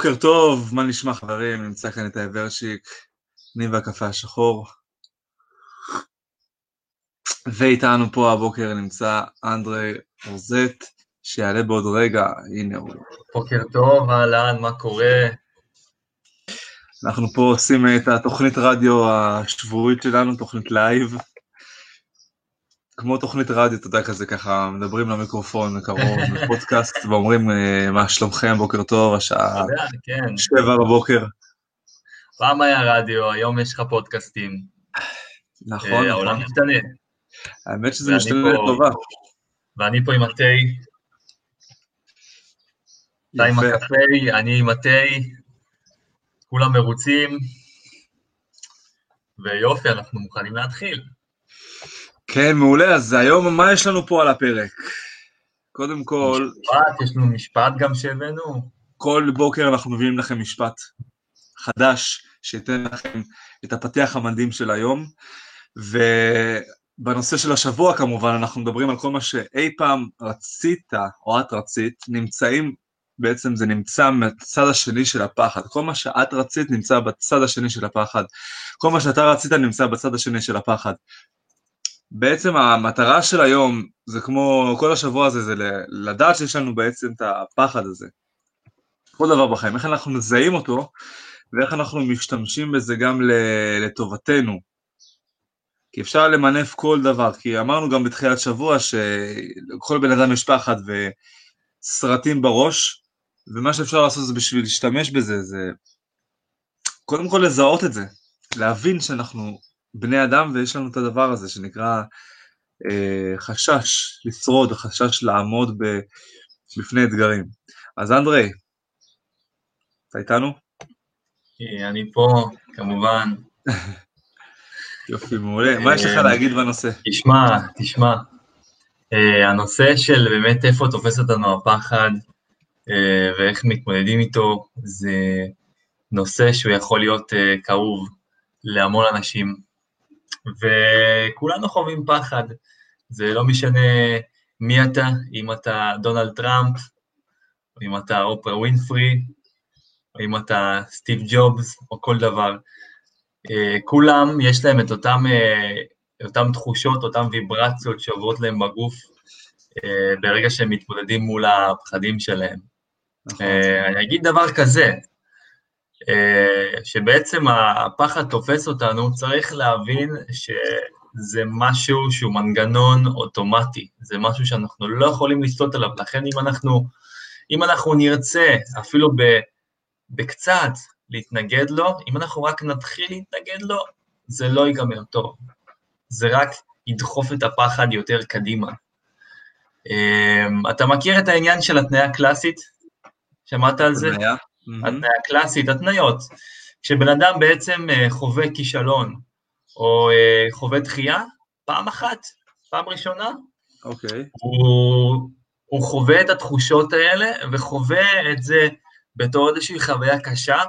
בוקר טוב, מה נשמע חברים? נמצא כאן איתי ורצ'יק, ניב והקפה השחור. ואיתנו פה הבוקר נמצא אנדרי רוזט, שיעלה בעוד רגע, הנה הוא. בוקר טוב, אהלן, מה קורה? אנחנו פה עושים את התוכנית רדיו השבועית שלנו, תוכנית לייב. כמו תוכנית רדיו, אתה יודע, כזה ככה, מדברים למיקרופון מקרוב, בפודקאסט, ואומרים אה, מה שלומכם, בוקר טוב, השעה כן. שבע בבוקר. פעם היה רדיו, היום יש לך פודקאסטים. נכון, אה, נכון. העולם משתנה. האמת שזה משתנה לטובה. ואני פה עם התה, אתה עם. הקפה, אני עם התה, כולם מרוצים, ויופי, אנחנו מוכנים להתחיל. כן, מעולה, אז היום מה יש לנו פה על הפרק? קודם כל, משפט, יש לנו משפט גם שהבאנו. כל בוקר אנחנו מביאים לכם משפט חדש, שייתן לכם את הפתיח המדהים של היום, ובנושא של השבוע כמובן, אנחנו מדברים על כל מה שאי פעם רצית, או את רצית, נמצאים, בעצם זה נמצא מהצד השני של הפחד. כל מה שאת רצית נמצא בצד השני של הפחד. כל מה שאתה רצית נמצא בצד השני של הפחד. בעצם המטרה של היום, זה כמו כל השבוע הזה, זה לדעת שיש לנו בעצם את הפחד הזה. כל דבר בחיים, איך אנחנו מזהים אותו, ואיך אנחנו משתמשים בזה גם לטובתנו. כי אפשר למנף כל דבר, כי אמרנו גם בתחילת שבוע שלכל בן אדם יש פחד וסרטים בראש, ומה שאפשר לעשות זה בשביל להשתמש בזה, זה קודם כל לזהות את זה, להבין שאנחנו בני אדם ויש לנו את הדבר הזה שנקרא אה, חשש לשרוד, חשש לעמוד ב, בפני אתגרים. אז אנדרי, אתה איתנו? אה, אני פה, כמובן. יופי, מעולה. מה יש לך אה, להגיד בנושא? תשמע, תשמע, uh, הנושא של באמת איפה תופס אותנו הפחד ואיך מתמודדים איתו, זה נושא שהוא יכול להיות כאוב להמון אנשים, וכולנו חווים פחד, זה לא משנה מי אתה, אם אתה דונלד טראמפ, אם אתה אופרה ווינפרי, אם אתה סטיב ג'ובס, או כל דבר. אה, כולם יש להם את אותם, אה, אותם תחושות, אותם ויברציות שעוברות להם בגוף אה, ברגע שהם מתמודדים מול הפחדים שלהם. נכון. אני אגיד דבר כזה, שבעצם הפחד תופס אותנו, צריך להבין שזה משהו שהוא מנגנון אוטומטי, זה משהו שאנחנו לא יכולים לסטות עליו, לכן אם אנחנו, אם אנחנו נרצה אפילו ב, בקצת להתנגד לו, אם אנחנו רק נתחיל להתנגד לו, זה לא ייגמר טוב, זה רק ידחוף את הפחד יותר קדימה. אה, אתה מכיר את העניין של התניה קלאסית? שמעת על זה? התניה? מהמם. התניה קלאסית, התניות. כשבן אדם בעצם אה, חווה כישלון או אה, חווה דחייה, פעם אחת, פעם ראשונה, אוקיי. הוא, הוא חווה את התחושות האלה וחווה את זה בתור איזושהי חוויה קשה,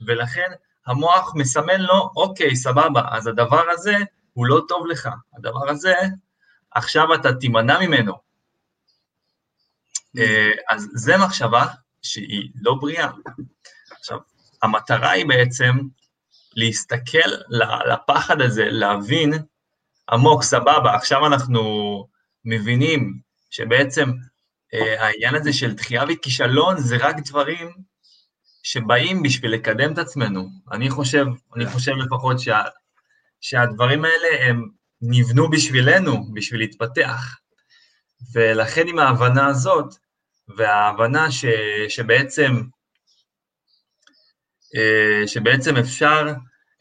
ולכן המוח מסמן לו, אוקיי, סבבה, אז הדבר הזה הוא לא טוב לך, הדבר הזה, עכשיו אתה תימנע ממנו. אה, אז זה מחשבה שהיא לא בריאה. עכשיו, המטרה היא בעצם להסתכל לפחד הזה, להבין עמוק, סבבה, עכשיו אנחנו מבינים שבעצם אה, העניין הזה של דחייה וכישלון זה רק דברים שבאים בשביל לקדם את עצמנו. אני חושב, אני חושב לפחות שה, שהדברים האלה הם נבנו בשבילנו, בשביל להתפתח. ולכן עם ההבנה הזאת, וההבנה ש, שבעצם, אה, שבעצם אפשר,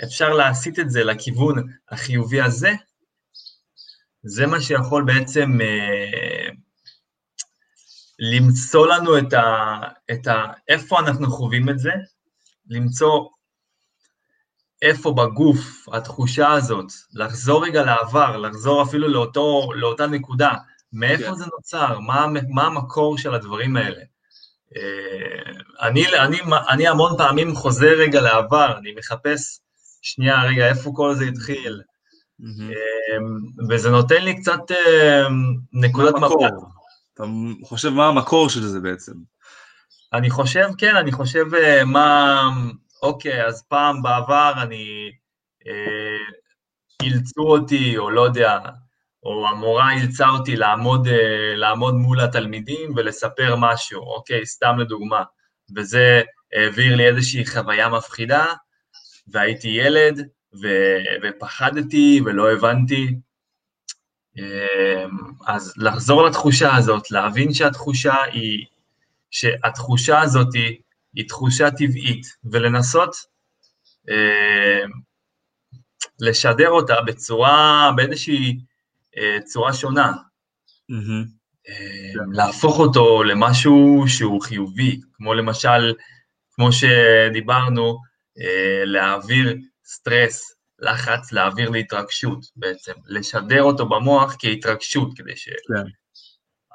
אפשר להסיט את זה לכיוון החיובי הזה, זה מה שיכול בעצם אה, למצוא לנו את ה, את ה... איפה אנחנו חווים את זה, למצוא איפה בגוף התחושה הזאת, לחזור רגע לעבר, לחזור אפילו לאותו, לאותה נקודה, מאיפה כן. זה נוצר, מה, מה המקור של הדברים האלה. אה, אני, אני, אני המון פעמים חוזר רגע לעבר, אני מחפש, שנייה, רגע, איפה כל זה התחיל. אה, וזה נותן לי קצת אה, נקודת? מבט. אתה חושב מה המקור של זה בעצם? אני חושב, כן, אני חושב מה, אוקיי, אז פעם בעבר אני, אילצו אותי, או לא יודע, או המורה אילצה אותי לעמוד, אה, לעמוד מול התלמידים ולספר משהו, אוקיי, סתם לדוגמה, וזה העביר לי איזושהי חוויה מפחידה, והייתי ילד, ו, ופחדתי ולא הבנתי. אז לחזור לתחושה הזאת, להבין שהתחושה היא, שהתחושה הזאת היא, היא תחושה טבעית, ולנסות אה, לשדר אותה בצורה, באיזושהי צורה שונה. אה, להפוך אותו למשהו שהוא חיובי, כמו למשל, כמו שדיברנו, אה, להעביר סטרס, לחץ, להעביר להתרגשות בעצם, לשדר אותו במוח כהתרגשות, כדי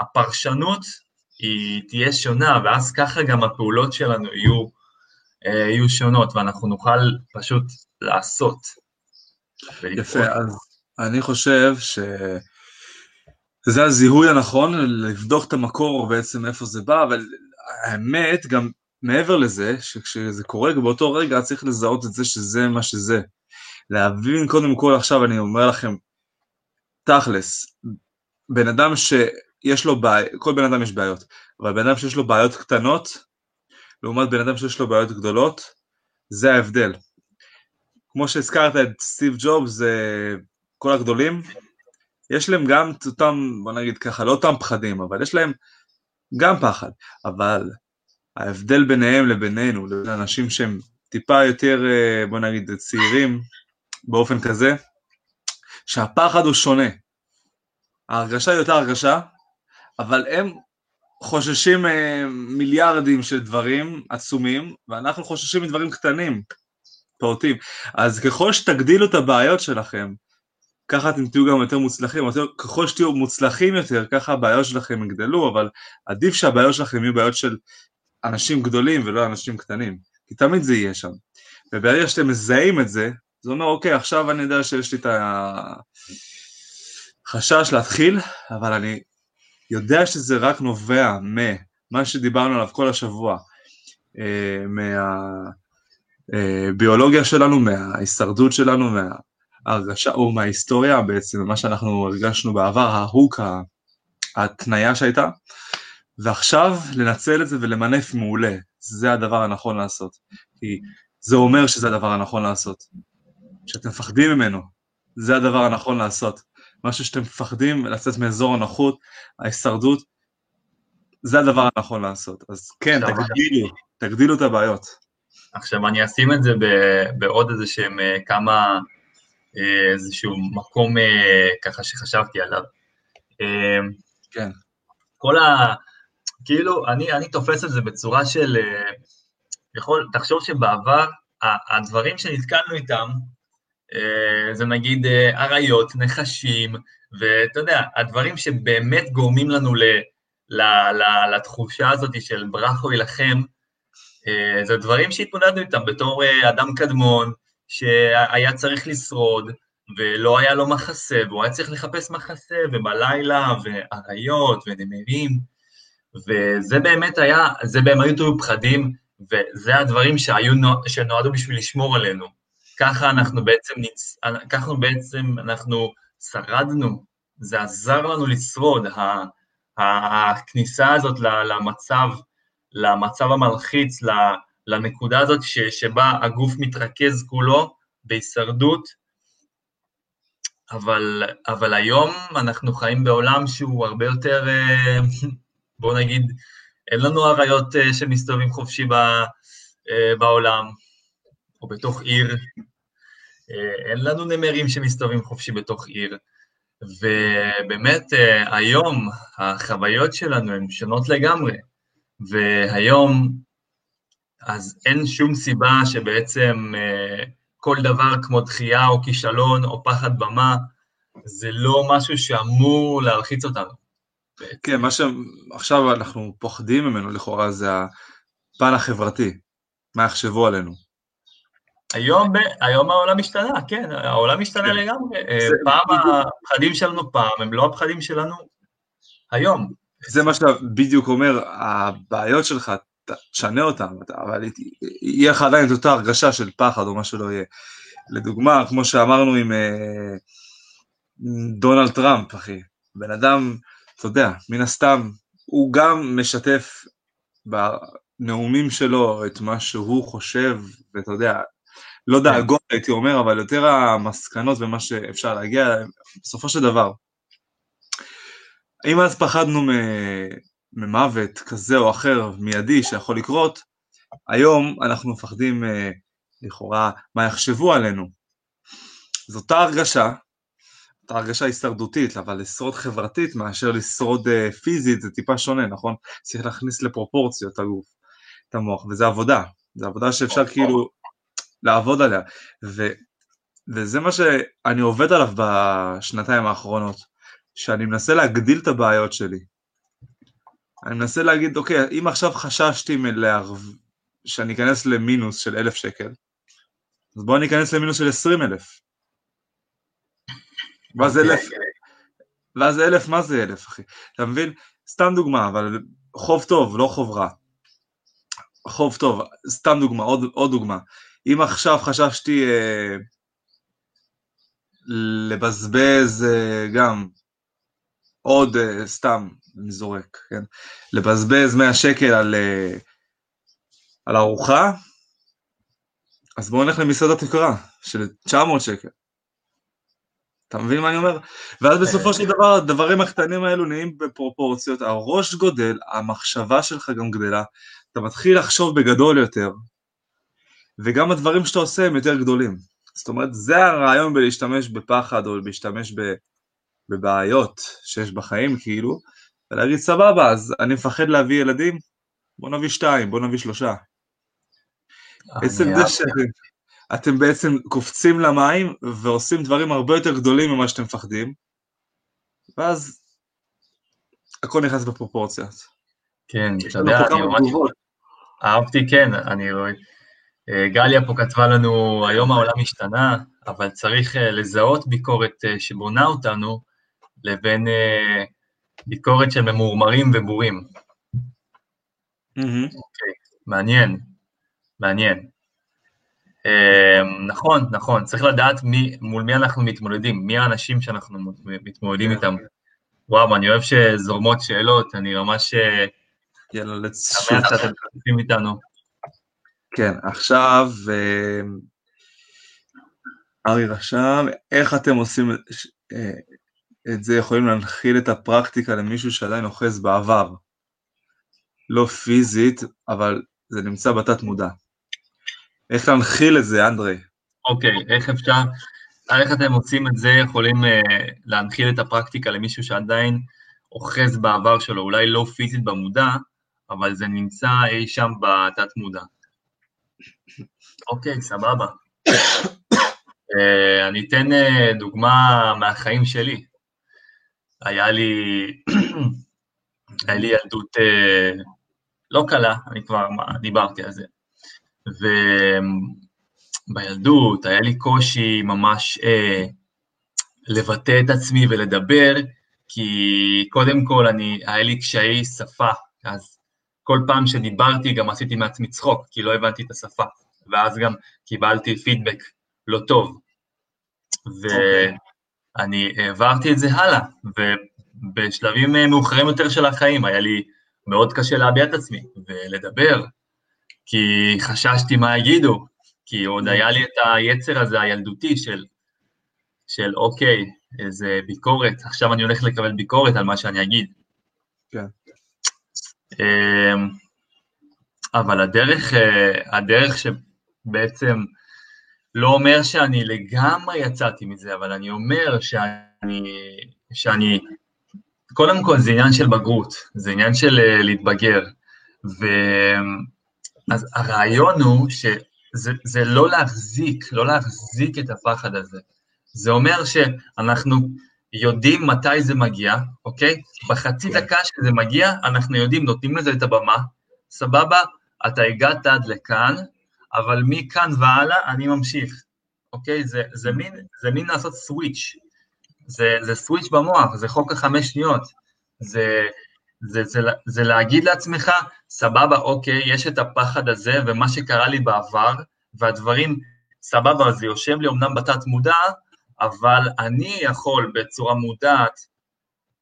שהפרשנות כן. היא תהיה שונה, ואז ככה גם הפעולות שלנו יהיו, אה, יהיו שונות, ואנחנו נוכל פשוט לעשות. יפה, אז אני חושב שזה הזיהוי הנכון, לבדוק את המקור בעצם איפה זה בא, אבל האמת, גם מעבר לזה, שכשזה קורה באותו רגע צריך לזהות את זה שזה מה שזה. להבין קודם כל עכשיו, אני אומר לכם, תכלס, בן אדם ש... יש לו בעיות, כל בן אדם יש בעיות, אבל בן אדם שיש לו בעיות קטנות, לעומת בן אדם שיש לו בעיות גדולות, זה ההבדל. כמו שהזכרת את סטיב ג'ובס, כל הגדולים, יש להם גם את אותם, בוא נגיד ככה, לא אותם פחדים, אבל יש להם גם פחד, אבל ההבדל ביניהם לבינינו, לבין אנשים שהם טיפה יותר, אה, בוא נגיד, צעירים, באופן כזה, שהפחד הוא שונה. ההרגשה היא אותה הרגשה, אבל הם חוששים אה, מיליארדים של דברים עצומים, ואנחנו חוששים מדברים קטנים, פעוטים. אז ככל שתגדילו את הבעיות שלכם, ככה אתם תהיו גם יותר מוצלחים, ככל שתהיו מוצלחים יותר, ככה הבעיות שלכם יגדלו, אבל עדיף שהבעיות שלכם יהיו בעיות של אנשים גדולים ולא אנשים קטנים, כי תמיד זה יהיה שם. וברגע שאתם מזהים את זה, זה אומר, אוקיי, עכשיו אני יודע שיש לי את החשש להתחיל, אבל אני יודע שזה רק נובע ממה שדיברנו עליו כל השבוע, אה, מהביולוגיה אה, שלנו, מההישרדות שלנו, מההרגשה, או מההיסטוריה בעצם, מה שאנחנו הרגשנו בעבר, ההוק, ההתניה שהייתה, ועכשיו לנצל את זה ולמנף מעולה, זה הדבר הנכון לעשות, כי זה אומר שזה הדבר הנכון לעשות. שאתם מפחדים ממנו, זה הדבר הנכון לעשות. משהו שאתם מפחדים לצאת מאזור הנוחות, ההישרדות, זה הדבר הנכון לעשות. אז כן, תגדילו, תגדילו את הבעיות. עכשיו אני אשים את זה בעוד איזה שהם אה, כמה, איזשהו מקום אה, ככה שחשבתי עליו. כן. כל ה... כאילו, אני, אני תופס את זה בצורה של... יכול, תחשוב שבעבר, הדברים שנתקלנו איתם, אה, זה נגיד אה, אריות, נחשים, ואתה יודע, הדברים שבאמת גורמים לנו ל, ל, ל, לתחושה הזאת של ברכו יילחם, אה, זה דברים שהתמודדנו איתם בתור אדם קדמון, שהיה צריך לשרוד, ולא היה לו מחסה, והוא היה צריך לחפש מחסה, ובלילה, ואריות, ונמרים, וזה באמת היה, זה באמת היו פחדים, וזה הדברים שהיו, שנועדו בשביל לשמור עלינו. ככה אנחנו בעצם, נצ... ככה בעצם אנחנו שרדנו, זה עזר לנו לשרוד, הכניסה הזאת למצב, למצב המלחיץ, לנקודה הזאת ש... שבה הגוף מתרכז כולו בהישרדות, אבל, אבל היום אנחנו חיים בעולם שהוא הרבה יותר, אה, בואו נגיד, אין לנו אריות אה, שמסתובבים חופשי אה, בעולם, או בתוך עיר, אין לנו נמרים שמסתובבים חופשי בתוך עיר, ובאמת היום החוויות שלנו הן שונות לגמרי, והיום אז אין שום סיבה שבעצם אה, כל דבר כמו דחייה או כישלון או פחד במה, זה לא משהו שאמור להלחיץ אותנו. כן, מה שעכשיו אנחנו פוחדים ממנו לכאורה זה הפן החברתי, מה יחשבו עלינו. היום, ב, היום העולם השתנה, כן, העולם השתנה כן. לגמרי. אה, זה, פעם הפחדים שלנו פעם הם לא הפחדים שלנו היום. זה מה שאתה בדיוק אומר, הבעיות שלך תשנה אותם, אבל יהיה לך עדיין את אותה הרגשה של פחד או מה שלא יהיה. לדוגמה, כמו שאמרנו עם אה, דונלד טראמפ, אחי, בן אדם, אתה יודע, מן הסתם, הוא גם משתף בנאומים שלו את מה שהוא חושב, ואתה יודע, לא כן. דאגות הייתי אומר, אבל יותר המסקנות ומה שאפשר להגיע, בסופו של דבר. אם אז פחדנו ממוות כזה או אחר מיידי שיכול לקרות, היום אנחנו מפחדים אה, לכאורה מה יחשבו עלינו. זו אותה הרגשה, אותה הרגשה הישרדותית, אבל לשרוד חברתית מאשר לשרוד uh, פיזית זה טיפה שונה, נכון? צריך להכניס לפרופורציות הגוף, את המוח, וזה עבודה, זו עבודה שאפשר כאילו לעבוד עליה, ו, וזה מה שאני עובד עליו בשנתיים האחרונות, שאני מנסה להגדיל את הבעיות שלי. אני מנסה להגיד, אוקיי, אם עכשיו חששתי מלערב, שאני אכנס למינוס של אלף שקל, אז בואו ניכנס למינוס של עשרים אלף. ואז אלף, ואז אלף, מה זה אלף, אחי? אתה מבין? סתם דוגמה, אבל חוב טוב, לא חוב רע. חוב טוב, סתם דוגמה, עוד, עוד דוגמה. אם עכשיו חששתי אה, לבזבז אה, גם עוד, אה, סתם, אני זורק, כן? לבזבז 100 שקל על, אה, על ארוחה, אז בואו נלך למסעדת יקרה של 900 שקל. אתה מבין מה אני אומר? ואז בסופו של דבר הדברים הקטנים האלו נהיים בפרופורציות, הראש גודל, המחשבה שלך גם גדלה, אתה מתחיל לחשוב בגדול יותר, וגם הדברים שאתה עושה הם יותר גדולים. זאת אומרת, זה הרעיון בלהשתמש בפחד או להשתמש בבעיות שיש בחיים, כאילו, ולהגיד סבבה, אז אני מפחד להביא ילדים, בוא נביא שתיים, בוא נביא שלושה. עצם זה שאתם בעצם קופצים למים ועושים דברים הרבה יותר גדולים ממה שאתם מפחדים, ואז הכל נכנס בפרופורציות. כן, אתה יודע, אני ממש אהבתי, כן, אני רואה. אה, גליה פה כתבה לנו, היום העולם השתנה, אבל צריך אה, לזהות ביקורת אה, שבונה אותנו לבין ביקורת של ממורמרים ובורים. אוקיי, מעניין. מעניין. אמ, נכון, נכון, צריך לדעת מי, מול מי אנחנו מתמודדים, מי האנשים שאנחנו מתמודדים כן. איתם. וואו, אני אוהב שזורמות שאלות, אני ממש אה, יאללה, let's שמח שאתם איתנו. כן, עכשיו, אמ, ארי רשם, איך אתם עושים אה, את זה, יכולים להנחיל את הפרקטיקה למישהו שעדיין אוחז בעבר? לא פיזית, אבל זה נמצא בתת מודע. איך להנחיל את זה, אנדרי? אוקיי, okay, איך אפשר, איך אתם עושים את זה, יכולים uh, להנחיל את הפרקטיקה למישהו שעדיין אוחז בעבר שלו, אולי לא פיזית במודע, אבל זה נמצא אי שם בתת מודע. אוקיי, okay, סבבה. uh, אני אתן uh, דוגמה מהחיים שלי. היה לי, היה לי ילדות uh, לא קלה, אני כבר דיברתי על זה. ובילדות היה לי קושי ממש אה, לבטא את עצמי ולדבר, כי קודם כל אני, היה לי קשיי שפה, אז כל פעם שדיברתי גם עשיתי מעצמי צחוק, כי לא הבנתי את השפה, ואז גם קיבלתי פידבק לא טוב. ואני okay. העברתי את זה הלאה, ובשלבים אה, מאוחרים יותר של החיים היה לי מאוד קשה להביע את עצמי ולדבר, כי חששתי מה יגידו, כי עוד היה לי את היצר הזה הילדותי של, של אוקיי, איזה ביקורת, עכשיו אני הולך לקבל ביקורת על מה שאני אגיד. כן. אמ, אבל הדרך, אה, הדרך שבעצם לא אומר שאני לגמרי יצאתי מזה, אבל אני אומר שאני, שאני קודם כל זה עניין של בגרות, זה עניין של אה, להתבגר, ו... אז הרעיון הוא שזה לא להחזיק, לא להחזיק את הפחד הזה. זה אומר שאנחנו יודעים מתי זה מגיע, אוקיי? בחצי כן. דקה שזה מגיע, אנחנו יודעים, נותנים לזה את הבמה, סבבה, אתה הגעת עד לכאן, אבל מכאן והלאה אני ממשיך, אוקיי? זה, זה, מין, זה מין לעשות סוויץ', זה, זה סוויץ' במוח, זה חוק החמש שניות, זה זה, זה, זה להגיד לעצמך, סבבה, אוקיי, יש את הפחד הזה ומה שקרה לי בעבר, והדברים, סבבה, זה יושב לי אמנם בתת מודע, אבל אני יכול בצורה מודעת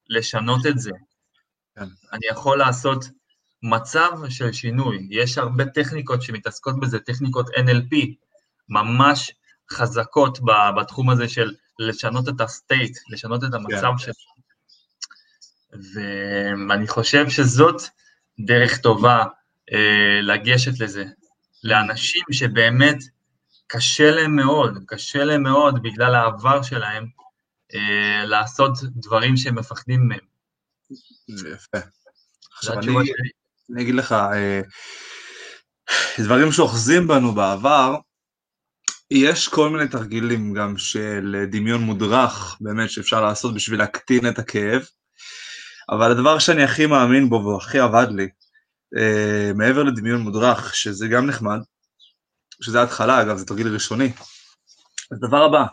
לשנות את זה. כן. אני יכול לעשות מצב של שינוי. יש הרבה טכניקות שמתעסקות בזה, טכניקות NLP, ממש חזקות בתחום הזה של לשנות את הסטייט, לשנות את המצב כן. של... ואני חושב שזאת דרך טובה אה, לגשת לזה. לאנשים שבאמת קשה להם מאוד, קשה להם מאוד בגלל העבר שלהם אה, לעשות דברים שהם מפחדים מהם. יפה. עכשיו אני, אני אגיד לך, אה, דברים שאוחזים בנו בעבר, יש כל מיני תרגילים גם של דמיון מודרך, באמת, שאפשר לעשות בשביל להקטין את הכאב, אבל הדבר שאני הכי מאמין בו והכי עבד לי, אה, מעבר לדמיון מודרך, שזה גם נחמד, שזה ההתחלה, אגב, זה תרגיל ראשוני. הדבר הבא,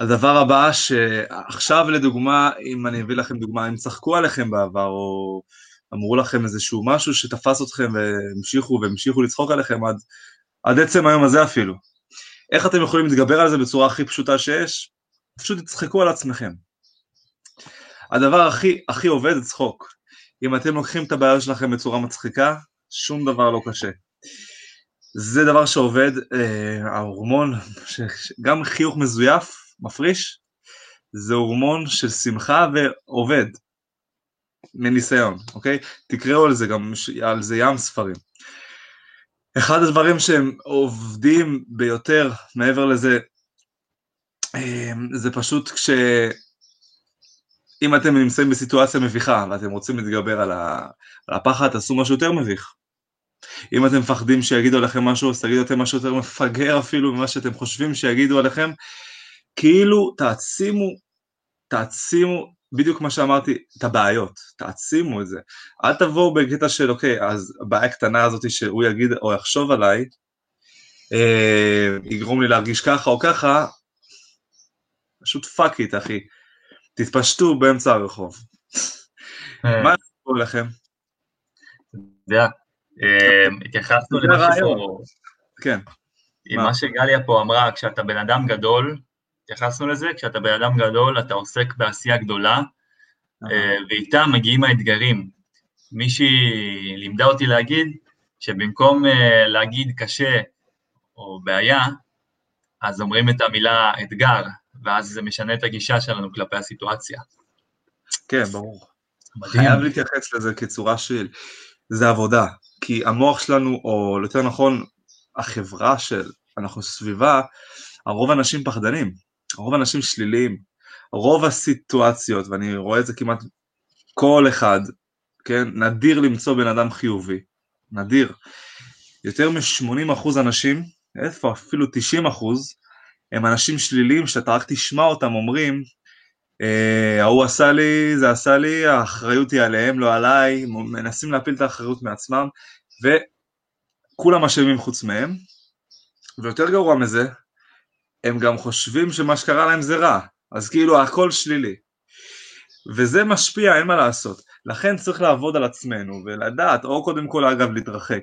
הדבר הבא שעכשיו לדוגמה, אם אני אביא לכם דוגמה, אם צחקו עליכם בעבר, או אמרו לכם איזשהו משהו שתפס אתכם והמשיכו והמשיכו לצחוק עליכם עד, עד עצם היום הזה אפילו. איך אתם יכולים להתגבר על זה בצורה הכי פשוטה שיש? פשוט תצחקו על עצמכם. הדבר הכי, הכי עובד זה צחוק. אם אתם לוקחים את הבעיה שלכם בצורה מצחיקה, שום דבר לא קשה. זה דבר שעובד, אה, ההורמון, גם חיוך מזויף, מפריש, זה הורמון של שמחה ועובד, מניסיון, אוקיי? תקראו על זה גם, על זה ים ספרים. אחד הדברים שהם עובדים ביותר, מעבר לזה, אה, זה פשוט כש... אם אתם נמצאים בסיטואציה מביכה ואתם רוצים להתגבר. על הפחד, תעשו משהו יותר מביך. אם אתם מפחדים שיגידו עליכם משהו, אז תגידו אתם משהו יותר מפגר אפילו ממה שאתם חושבים שיגידו עליכם. כאילו תעצימו, תעצימו, בדיוק מה שאמרתי, את הבעיות, תעצימו את זה. אל תבואו בקטע של אוקיי, אז הבעיה הקטנה הזאת שהוא יגיד או יחשוב עליי, אה, יגרום לי להרגיש ככה או ככה, פשוט fuck it אחי. תתפשטו באמצע הרחוב. אה. מה קורה לכם? יודע, אה, התייחסנו למשהו כן. עם מה שגליה פה אמרה, כשאתה בן אדם גדול, התייחסנו לזה, כשאתה בן אדם גדול אתה עוסק בעשייה גדולה, אה, ואיתה מגיעים האתגרים. מישהי לימדה אותי להגיד שבמקום להגיד קשה או בעיה, אז אומרים את המילה אתגר, ואז זה משנה את הגישה שלנו כלפי הסיטואציה. כן, ברור. מדהים. חייב להתייחס לזה כצורה של, זה עבודה, כי המוח שלנו, או יותר נכון, החברה של, אנחנו סביבה, הרוב האנשים פחדנים, הרוב האנשים שליליים, רוב הסיטואציות, ואני רואה את זה כמעט כל אחד, כן, נדיר למצוא בן אדם חיובי, נדיר. יותר מ-80% אנשים, איפה? אפילו 90 אחוז, הם אנשים שליליים שאתה רק תשמע אותם אומרים, אה, ההוא עשה לי, זה עשה לי, האחריות היא עליהם, לא עליי, מנסים להפיל את האחריות מעצמם, וכולם אשמים חוץ מהם, ויותר גרוע מזה, הם גם חושבים שמה שקרה להם זה רע, אז כאילו הכל שלילי. וזה משפיע, אין מה לעשות. לכן צריך לעבוד על עצמנו ולדעת, או קודם כל אגב להתרחק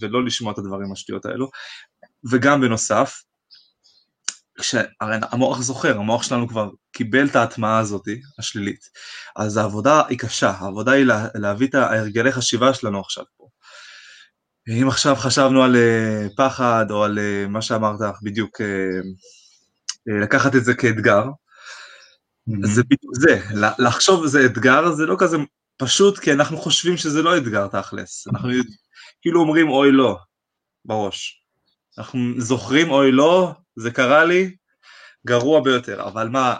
ולא לשמוע את הדברים השטויות האלו, וגם בנוסף, הרי המוח זוכר, המוח שלנו כבר קיבל את ההטמעה הזאת, השלילית. אז העבודה היא קשה, העבודה היא לה, להביא את ההרגלי חשיבה שלנו עכשיו. אם עכשיו חשבנו על uh, פחד או על uh, מה שאמרת בדיוק, uh, לקחת את זה כאתגר, mm-hmm. זה בדיוק זה, לחשוב זה אתגר זה לא כזה פשוט, כי אנחנו חושבים שזה לא אתגר תכלס, אנחנו כאילו אומרים אוי לא, בראש. אנחנו זוכרים אוי לא, זה קרה לי, גרוע ביותר, אבל מה,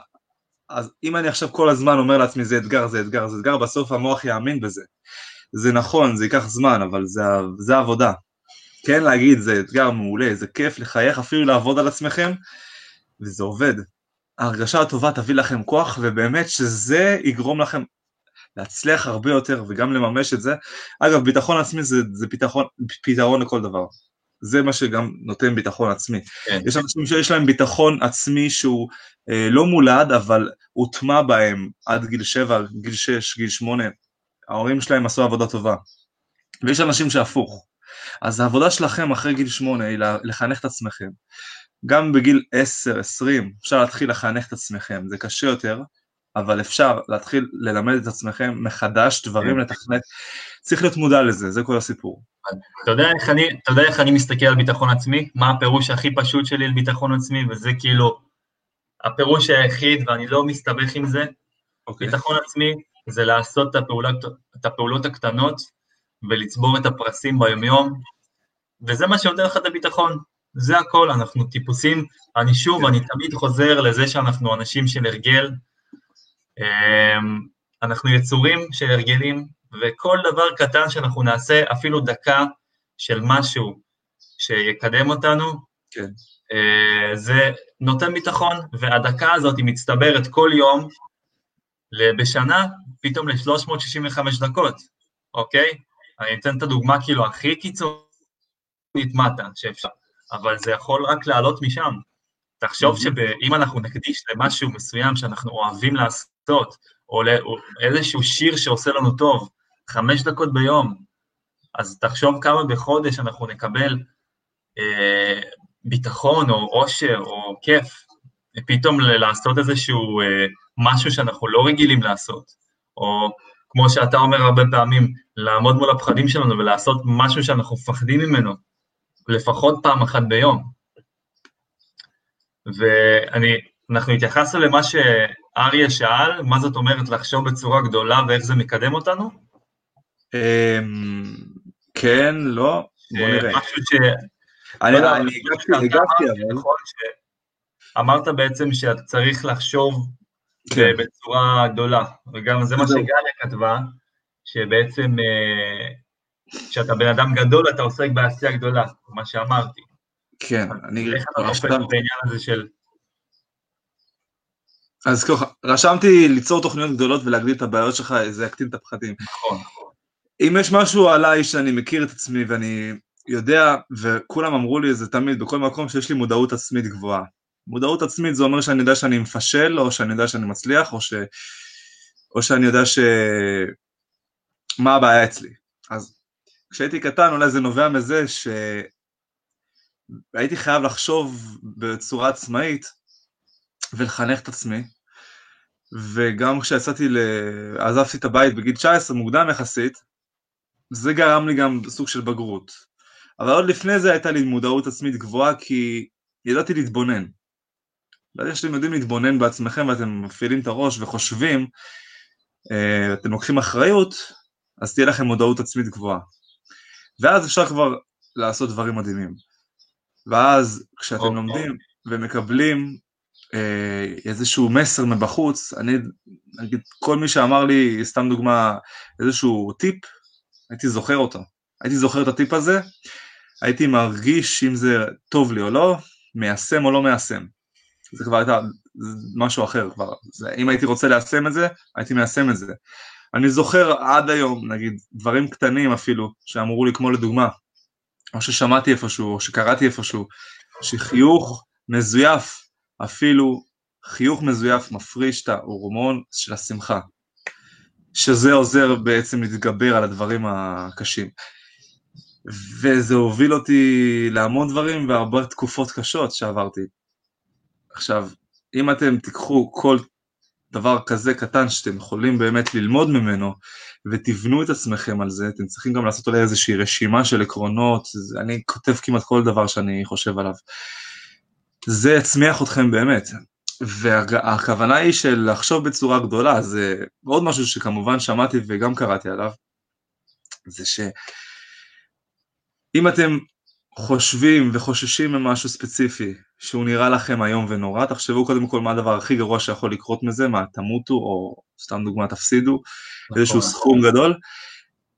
אז אם אני עכשיו כל הזמן אומר לעצמי זה אתגר, זה אתגר, זה אתגר, בסוף המוח יאמין בזה. זה נכון, זה ייקח זמן, אבל זה, זה עבודה. כן להגיד, זה אתגר מעולה, זה כיף לחייך, אפילו לעבוד על עצמכם, וזה עובד. ההרגשה הטובה תביא לכם כוח, ובאמת שזה יגרום לכם להצליח הרבה יותר וגם לממש את זה. אגב, ביטחון עצמי זה, זה פתרון, פתרון לכל דבר. זה מה שגם נותן ביטחון עצמי. כן. יש אנשים שיש להם ביטחון עצמי שהוא אה, לא מולד, אבל הוטמע בהם עד גיל 7, גיל 6, גיל 8, ההורים שלהם עשו עבודה טובה. ויש אנשים שהפוך. אז העבודה שלכם אחרי גיל שמונה היא לחנך את עצמכם. גם בגיל 10, 20, אפשר להתחיל לחנך את עצמכם, זה קשה יותר, אבל אפשר להתחיל ללמד את עצמכם מחדש דברים כן. לתכנת, צריך להיות מודע לזה, זה כל הסיפור. אתה יודע, איך אני, אתה יודע איך אני מסתכל על ביטחון עצמי? מה הפירוש הכי פשוט שלי על ביטחון עצמי, וזה כאילו הפירוש היחיד, ואני לא מסתבך עם זה. Okay. אוקיי. ביטחון עצמי זה לעשות את הפעולות, את הפעולות הקטנות ולצבור את הפרסים ביומיום, וזה מה שנותן לך את הביטחון. זה הכל, אנחנו טיפוסים, אני שוב, אני תמיד חוזר לזה שאנחנו אנשים של הרגל, אמ, אנחנו יצורים של הרגלים, וכל דבר קטן שאנחנו נעשה, אפילו דקה של משהו שיקדם אותנו, כן. אה, זה נותן ביטחון, והדקה הזאת היא מצטברת כל יום, בשנה, פתאום ל-365 דקות, אוקיי? אני אתן את הדוגמה כאילו הכי קיצונית מטה שאפשר. אבל זה יכול רק לעלות משם. תחשוב שאם אנחנו נקדיש למשהו מסוים שאנחנו אוהבים לעשות, או לאיזשהו שיר שעושה לנו טוב, חמש דקות ביום, אז תחשוב כמה בחודש אנחנו נקבל אה, ביטחון או עושר או כיף, פתאום לעשות איזשהו אה, משהו שאנחנו לא רגילים לעשות, או כמו שאתה אומר הרבה פעמים, לעמוד מול הפחדים שלנו ולעשות משהו שאנחנו מפחדים ממנו, לפחות פעם אחת ביום. ואנחנו התייחסנו למה שאריה שאל, מה זאת אומרת לחשוב בצורה גדולה ואיך זה מקדם אותנו? אמ, כן, לא, בוא נראה. משהו ש... אני לא הגבתי, אבל... נכון אמרת בעצם שאתה צריך לחשוב כן. בצורה גדולה, וגם זה מה שגליה כתבה, שבעצם אה, כשאתה בן אדם גדול, אתה עוסק בעשייה גדולה, מה שאמרתי. כן, אני... איך אתה הופך בעניין הזה של... אז ככה, רשמתי ליצור תוכניות גדולות ולהגדיל את הבעיות שלך, זה יקטין את הפחדים. נכון. אם יש משהו עליי שאני מכיר את עצמי ואני יודע, וכולם אמרו לי את זה תמיד בכל מקום, שיש לי מודעות עצמית גבוהה. מודעות עצמית זה אומר שאני יודע שאני מפשל, או שאני יודע שאני מצליח, או, ש... או שאני יודע ש... מה הבעיה אצלי. אז כשהייתי קטן אולי זה נובע מזה שהייתי חייב לחשוב בצורה עצמאית ולחנך את עצמי, וגם כשיצאתי, ל... עזבתי את הבית בגיל 19, מוקדם יחסית, זה גרם לי גם סוג של בגרות. אבל עוד לפני זה הייתה לי מודעות עצמית גבוהה כי ידעתי להתבונן. ברגע שאתם יודעים להתבונן בעצמכם ואתם מפעילים את הראש וחושבים, אה, אתם לוקחים אחריות, אז תהיה לכם מודעות עצמית גבוהה. ואז אפשר כבר לעשות דברים מדהימים. ואז כשאתם okay. אוקיי. לומדים ומקבלים אה, איזשהו מסר מבחוץ, אני, נגיד, כל מי שאמר לי, סתם דוגמה, איזשהו טיפ, הייתי זוכר אותו. הייתי זוכר את הטיפ הזה, הייתי מרגיש אם זה טוב לי או לא, מיישם או לא מיישם. זה כבר הייתה משהו אחר כבר. זה, אם הייתי רוצה ליישם את זה, הייתי מיישם את זה. אני זוכר עד היום, נגיד, דברים קטנים אפילו, שאמרו לי, כמו לדוגמה, או ששמעתי איפשהו, או שקראתי איפשהו, שחיוך מזויף, אפילו חיוך מזויף מפריש את ההורמון של השמחה, שזה עוזר בעצם להתגבר על הדברים הקשים. וזה הוביל אותי להמון דברים והרבה תקופות קשות שעברתי. עכשיו, אם אתם תיקחו כל דבר כזה קטן שאתם יכולים באמת ללמוד ממנו ותבנו את עצמכם על זה, אתם צריכים גם לעשות אולי איזושהי רשימה של עקרונות, אני כותב כמעט כל דבר שאני חושב עליו. זה יצמיח אתכם באמת. והכוונה היא של לחשוב בצורה גדולה, זה עוד משהו שכמובן שמעתי וגם קראתי עליו, זה שאם אתם חושבים וחוששים ממשהו ספציפי שהוא נראה לכם איום ונורא, תחשבו קודם כל מה הדבר הכי גרוע שיכול לקרות מזה, מה תמותו או סתם דוגמה תפסידו, נכון. איזשהו סכום גדול,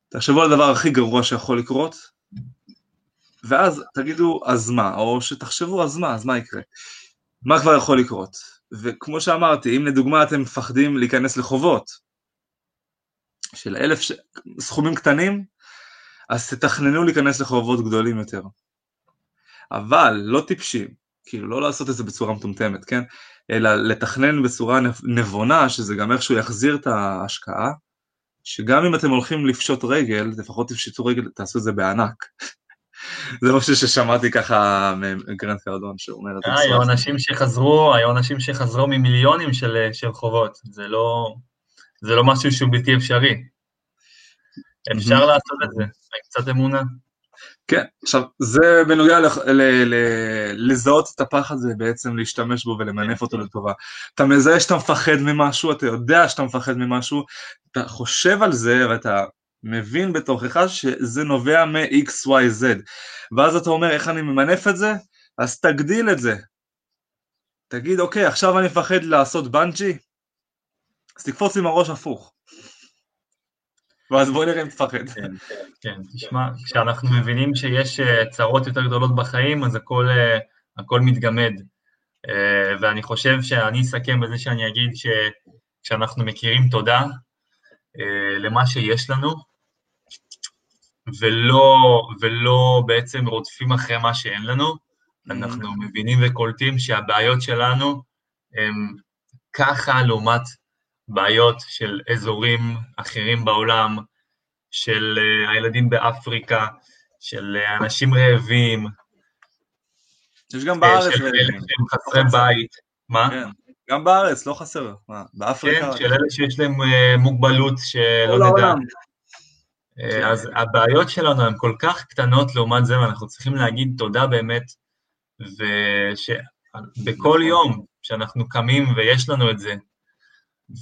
תחשבו על הדבר הכי גרוע שיכול לקרות, ואז תגידו אז מה, או שתחשבו אז מה, אז מה יקרה, מה כבר יכול לקרות, וכמו שאמרתי, אם לדוגמה אתם מפחדים להיכנס לחובות של אלף ש... סכומים קטנים, אז תתכננו להיכנס לחובות גדולים יותר. אבל לא טיפשים, כאילו לא לעשות את זה בצורה מטומטמת, כן? אלא לתכנן בצורה נבונה, שזה גם איכשהו יחזיר את ההשקעה, שגם אם אתם הולכים לפשוט רגל, לפחות תפשטו רגל, תעשו את זה בענק. זה משהו ששמעתי ככה מגרנד קרדון שאומר את זה. אה, היו אנשים שחזרו, היו אנשים שחזרו ממיליונים של, של חובות, זה לא, זה לא משהו שהוא בלתי אפשרי. אפשר לעשות את זה, קצת אמונה. כן, עכשיו, זה בנוגע לזהות את הפחד הזה, בעצם להשתמש בו ולמנף אותו לטובה. אתה מזהה שאתה מפחד ממשהו, אתה יודע שאתה מפחד ממשהו, אתה חושב על זה ואתה מבין בתוכך שזה נובע מ-XYZ, ואז אתה אומר, איך אני ממנף את זה? אז תגדיל את זה. תגיד, אוקיי, עכשיו אני מפחד לעשות בנג'י, אז תקפוץ עם הראש הפוך. ואז בוא נראה אם תפחד. כן, כן, תשמע, כשאנחנו מבינים שיש אה, צרות יותר גדולות בחיים, אז הכל, אה, הכל מתגמד. אה, ואני חושב שאני אסכם בזה שאני אגיד שכשאנחנו מכירים תודה למה שיש לנו, ולא, ולא בעצם רודפים אחרי מה שאין לנו, אנחנו מבינים וקולטים שהבעיות שלנו הם ככה לעומת בעיות של אזורים אחרים בעולם, של uh, הילדים באפריקה, של uh, אנשים רעבים. יש גם בארץ רעבים. של אלה שהם חסרי בית. מה? כן. גם בארץ, לא חסר. מה, באפריקה? כן, של אלה שיש להם מוגבלות שלא נדע. אז הבעיות שלנו הן כל כך קטנות לעומת זה, ואנחנו צריכים להגיד תודה באמת, ושבכל נכון. יום שאנחנו קמים ויש לנו את זה,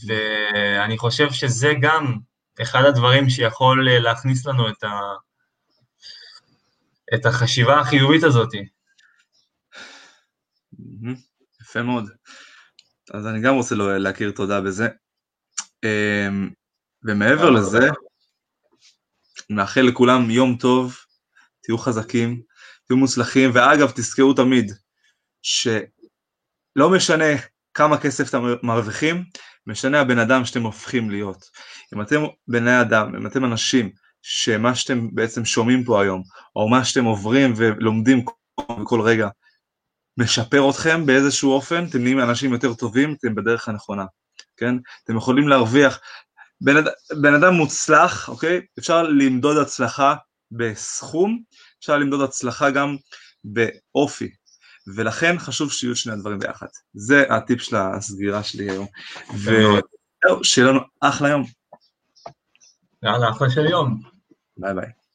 ואני חושב שזה גם אחד הדברים שיכול אה, להכניס לנו את, ה... את החשיבה החיובית הזאת. יפה מאוד. אז אני גם רוצה להכיר תודה בזה. אמ, ומעבר לזה, נאחל לכולם יום טוב, תהיו חזקים, תהיו מוצלחים, ואגב, תזכרו תמיד שלא משנה כמה כסף אתם מרוויחים, משנה הבן אדם שאתם הופכים להיות. אם אתם בני אדם, אם אתם אנשים שמה שאתם בעצם שומעים פה היום, או מה שאתם עוברים ולומדים כל רגע, משפר אתכם באיזשהו אופן, אתם נהיים אנשים יותר טובים, אתם בדרך הנכונה, כן? אתם יכולים להרוויח. בן. בן אדם מוצלח, אוקיי? אפשר למדוד הצלחה בסכום, אפשר למדוד הצלחה גם באופי, ולכן חשוב שיהיו שני הדברים ביחד. זה הטיפ של הסגירה שלי היום. וזהו, שיהיה לנו אחלה יום. יאללה, אחלה של יום. ביי ביי.